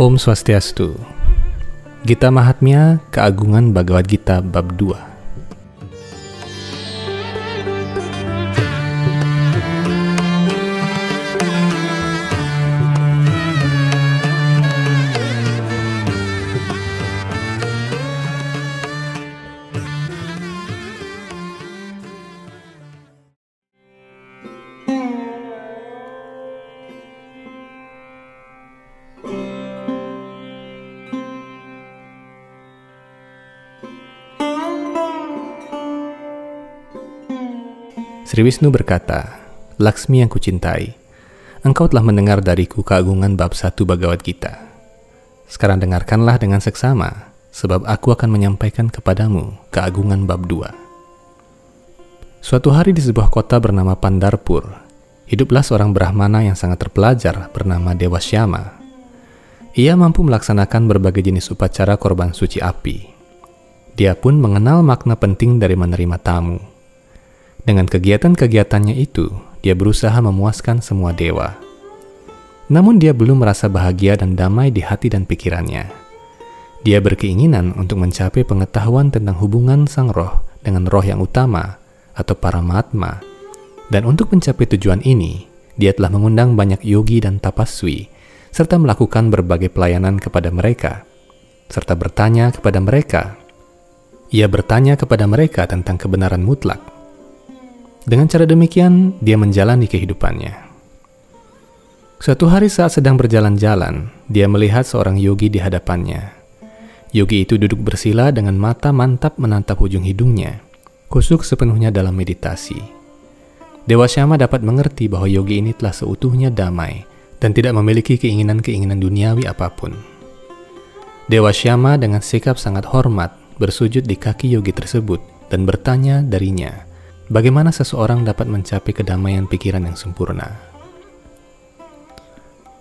Om Swastiastu. Gita Mahatmya Keagungan Bhagavad Gita bab 2. Sri Wisnu berkata, Laksmi yang kucintai, engkau telah mendengar dariku keagungan bab satu Bhagavad Gita. Sekarang dengarkanlah dengan seksama, sebab aku akan menyampaikan kepadamu keagungan bab dua. Suatu hari di sebuah kota bernama Pandarpur, hiduplah seorang Brahmana yang sangat terpelajar bernama Dewa Syama. Ia mampu melaksanakan berbagai jenis upacara korban suci api. Dia pun mengenal makna penting dari menerima tamu dengan kegiatan-kegiatannya itu, dia berusaha memuaskan semua dewa. Namun dia belum merasa bahagia dan damai di hati dan pikirannya. Dia berkeinginan untuk mencapai pengetahuan tentang hubungan sang roh dengan roh yang utama atau para matma. Dan untuk mencapai tujuan ini, dia telah mengundang banyak yogi dan tapaswi, serta melakukan berbagai pelayanan kepada mereka, serta bertanya kepada mereka. Ia bertanya kepada mereka tentang kebenaran mutlak, dengan cara demikian, dia menjalani kehidupannya. Suatu hari saat sedang berjalan-jalan, dia melihat seorang yogi di hadapannya. Yogi itu duduk bersila dengan mata mantap menatap ujung hidungnya, kusuk sepenuhnya dalam meditasi. Dewa Syama dapat mengerti bahwa yogi ini telah seutuhnya damai dan tidak memiliki keinginan-keinginan duniawi apa pun. Dewa Syama dengan sikap sangat hormat bersujud di kaki yogi tersebut dan bertanya darinya, Bagaimana seseorang dapat mencapai kedamaian pikiran yang sempurna?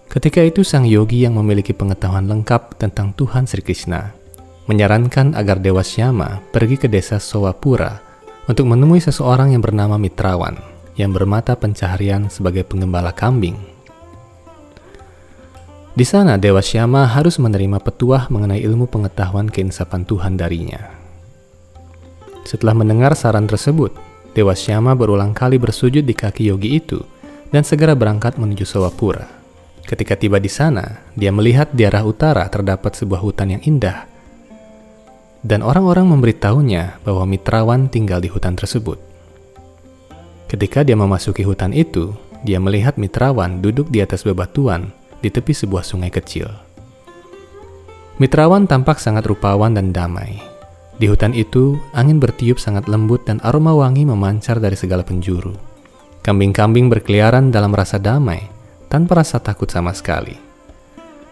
Ketika itu sang yogi yang memiliki pengetahuan lengkap tentang Tuhan Sri Krishna menyarankan agar Dewa Syama pergi ke desa Sowapura untuk menemui seseorang yang bernama Mitrawan yang bermata pencaharian sebagai pengembala kambing. Di sana Dewa Syama harus menerima petuah mengenai ilmu pengetahuan keinsafan Tuhan darinya. Setelah mendengar saran tersebut, Dewa Syama berulang kali bersujud di kaki yogi itu dan segera berangkat menuju Sawapura. Ketika tiba di sana, dia melihat di arah utara terdapat sebuah hutan yang indah. Dan orang-orang memberitahunya bahwa Mitrawan tinggal di hutan tersebut. Ketika dia memasuki hutan itu, dia melihat Mitrawan duduk di atas bebatuan di tepi sebuah sungai kecil. Mitrawan tampak sangat rupawan dan damai. Di hutan itu, angin bertiup sangat lembut dan aroma wangi memancar dari segala penjuru. Kambing-kambing berkeliaran dalam rasa damai, tanpa rasa takut sama sekali.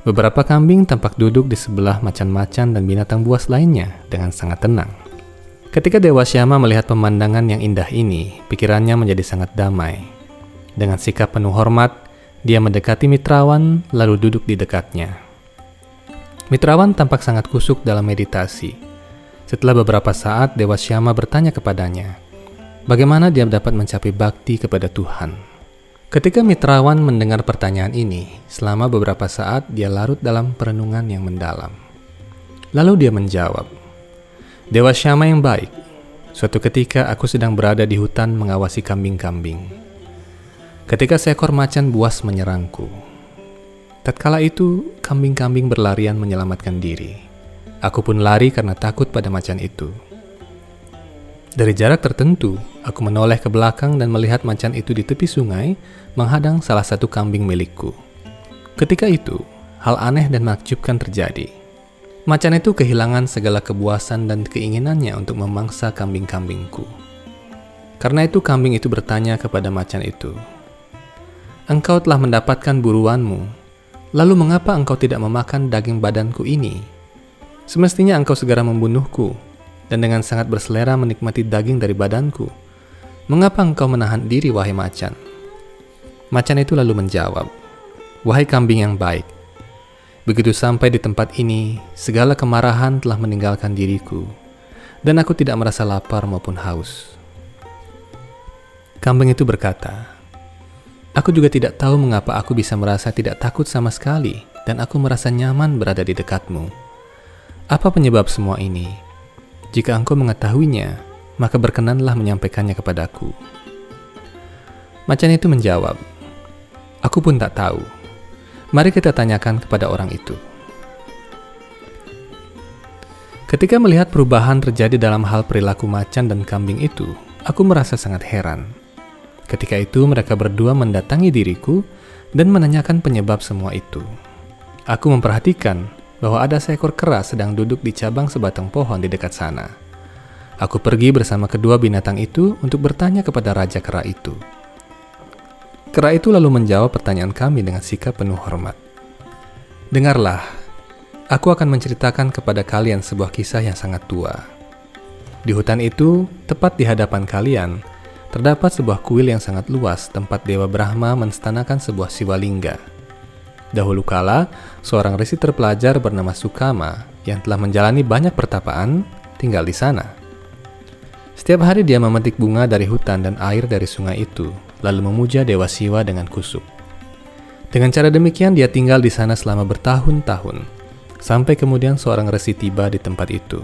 Beberapa kambing tampak duduk di sebelah macan-macan dan binatang buas lainnya dengan sangat tenang. Ketika Dewa Syama melihat pemandangan yang indah ini, pikirannya menjadi sangat damai. Dengan sikap penuh hormat, dia mendekati Mitrawan lalu duduk di dekatnya. Mitrawan tampak sangat kusuk dalam meditasi setelah beberapa saat, Dewa Syama bertanya kepadanya, bagaimana dia dapat mencapai bakti kepada Tuhan. Ketika Mitrawan mendengar pertanyaan ini, selama beberapa saat dia larut dalam perenungan yang mendalam. Lalu dia menjawab, Dewa Syama yang baik, suatu ketika aku sedang berada di hutan mengawasi kambing-kambing. Ketika seekor macan buas menyerangku, tatkala itu kambing-kambing berlarian menyelamatkan diri. Aku pun lari karena takut pada macan itu. Dari jarak tertentu, aku menoleh ke belakang dan melihat macan itu di tepi sungai menghadang salah satu kambing milikku. Ketika itu, hal aneh dan menakjubkan terjadi. Macan itu kehilangan segala kebuasan dan keinginannya untuk memangsa kambing-kambingku. Karena itu kambing itu bertanya kepada macan itu, Engkau telah mendapatkan buruanmu, lalu mengapa engkau tidak memakan daging badanku ini?' Semestinya engkau segera membunuhku, dan dengan sangat berselera menikmati daging dari badanku. Mengapa engkau menahan diri, wahai macan? Macan itu lalu menjawab, Wahai kambing yang baik, begitu sampai di tempat ini, segala kemarahan telah meninggalkan diriku, dan aku tidak merasa lapar maupun haus. Kambing itu berkata, Aku juga tidak tahu mengapa aku bisa merasa tidak takut sama sekali dan aku merasa nyaman berada di dekatmu. Apa penyebab semua ini? Jika engkau mengetahuinya, maka berkenanlah menyampaikannya kepadaku. Macan itu menjawab, Aku pun tak tahu. Mari kita tanyakan kepada orang itu. Ketika melihat perubahan terjadi dalam hal perilaku macan dan kambing itu, aku merasa sangat heran. Ketika itu, mereka berdua mendatangi diriku dan menanyakan penyebab semua itu. Aku memperhatikan bahwa ada seekor kera sedang duduk di cabang sebatang pohon di dekat sana. Aku pergi bersama kedua binatang itu untuk bertanya kepada raja kera itu. Kera itu lalu menjawab pertanyaan kami dengan sikap penuh hormat. Dengarlah, aku akan menceritakan kepada kalian sebuah kisah yang sangat tua. Di hutan itu, tepat di hadapan kalian, terdapat sebuah kuil yang sangat luas tempat Dewa Brahma menstanakan sebuah siwalingga. Dahulu kala, seorang resi terpelajar bernama Sukama yang telah menjalani banyak pertapaan tinggal di sana. Setiap hari dia memetik bunga dari hutan dan air dari sungai itu, lalu memuja Dewa Siwa dengan kusuk. Dengan cara demikian dia tinggal di sana selama bertahun-tahun, sampai kemudian seorang resi tiba di tempat itu.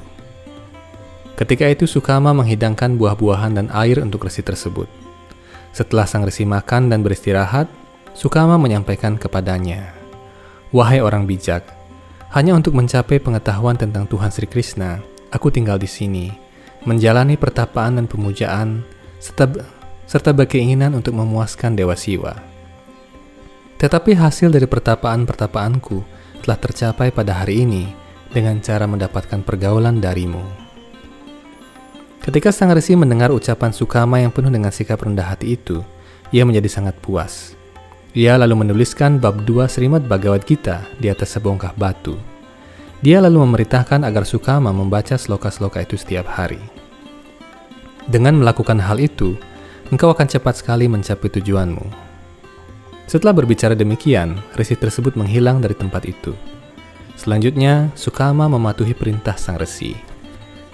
Ketika itu Sukama menghidangkan buah-buahan dan air untuk resi tersebut. Setelah sang resi makan dan beristirahat, Sukama menyampaikan kepadanya, Wahai orang bijak, hanya untuk mencapai pengetahuan tentang Tuhan Sri Krishna, aku tinggal di sini, menjalani pertapaan dan pemujaan, serta, serta berkeinginan untuk memuaskan Dewa Siwa. Tetapi hasil dari pertapaan-pertapaanku telah tercapai pada hari ini dengan cara mendapatkan pergaulan darimu. Ketika sang resi mendengar ucapan Sukama yang penuh dengan sikap rendah hati itu, ia menjadi sangat puas. Ia lalu menuliskan bab 2 Srimad Bhagavad Gita di atas sebongkah batu. Dia lalu memerintahkan agar Sukama membaca sloka-sloka itu setiap hari. Dengan melakukan hal itu, engkau akan cepat sekali mencapai tujuanmu. Setelah berbicara demikian, resi tersebut menghilang dari tempat itu. Selanjutnya, Sukama mematuhi perintah sang resi.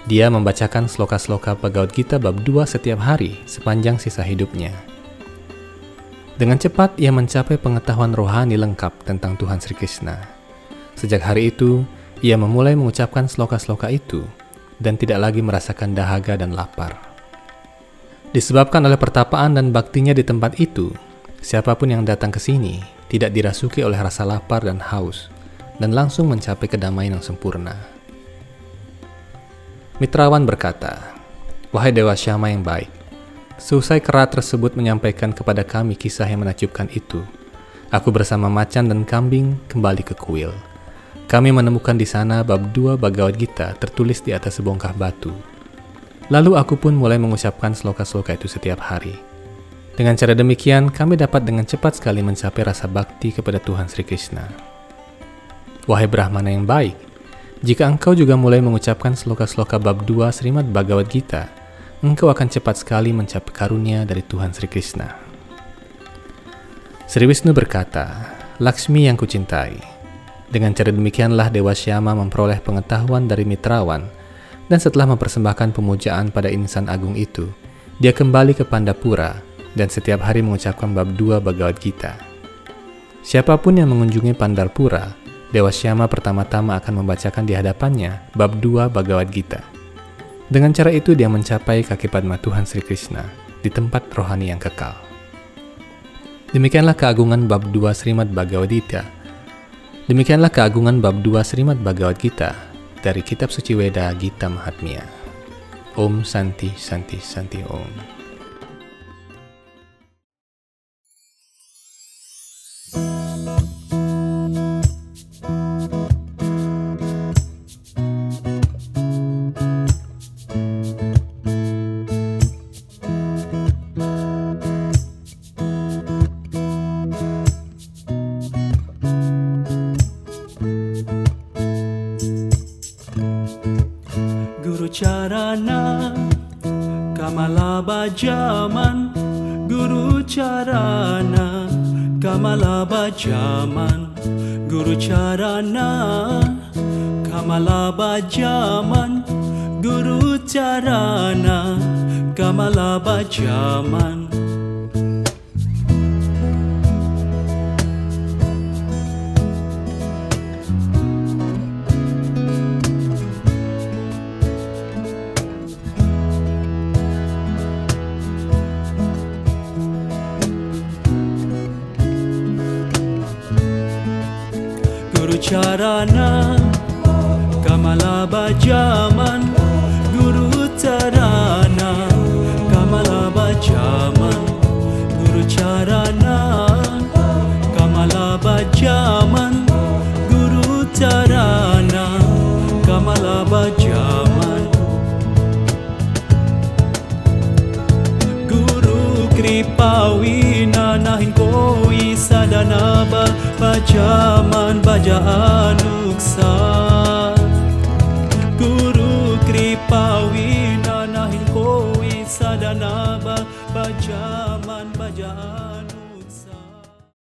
Dia membacakan sloka-sloka Bhagavad Gita bab 2 setiap hari sepanjang sisa hidupnya. Dengan cepat ia mencapai pengetahuan rohani lengkap tentang Tuhan Sri Krishna. Sejak hari itu, ia memulai mengucapkan sloka-sloka itu dan tidak lagi merasakan dahaga dan lapar. Disebabkan oleh pertapaan dan baktinya di tempat itu, siapa pun yang datang ke sini tidak dirasuki oleh rasa lapar dan haus dan langsung mencapai kedamaian yang sempurna. Mitrawan berkata, Wahai Dewa Syama yang baik, selesai kera tersebut menyampaikan kepada kami kisah yang menakjubkan itu. Aku bersama macan dan kambing kembali ke kuil. Kami menemukan di sana bab dua Bhagavad Gita tertulis di atas sebongkah batu. Lalu aku pun mulai mengucapkan sloka-sloka itu setiap hari. Dengan cara demikian, kami dapat dengan cepat sekali mencapai rasa bakti kepada Tuhan Sri Krishna. Wahai Brahmana yang baik, jika engkau juga mulai mengucapkan sloka-sloka bab 2 Srimad Bhagavad Gita, engkau akan cepat sekali mencapai karunia dari Tuhan Sri Krishna. Sri Wisnu berkata, Laksmi yang kucintai. Dengan cara demikianlah Dewa Syama memperoleh pengetahuan dari Mitrawan, dan setelah mempersembahkan pemujaan pada insan agung itu, dia kembali ke Pandapura dan setiap hari mengucapkan bab 2 Bhagavad Gita. Siapa pun yang mengunjungi Pandarpura Dewa Syama pertama-tama akan membacakan di hadapannya bab 2 Bhagavad Gita. Dengan cara itu dia mencapai kaki Padma Tuhan Sri Krishna di tempat rohani yang kekal. Demikianlah keagungan bab 2 Srimad Bhagavad Gita. Demikianlah keagungan bab 2 Srimad Bhagavad Gita dari kitab suci Weda Gita Mahatmya. Om Santi Santi Santi Om. Jaman. Guru Charana Kamalaba Jaman. Guru Charana Kamalaba Jaman. Guru Charana Kamalaba Jaman Charana Kamala Bajaman Guru Tarana Kamala Bajaman Guru Charana Kamala Bajaman Guru Tarana Kamala Bajaman. Guru Kripawi isa danaba Bajaman bajaan uksan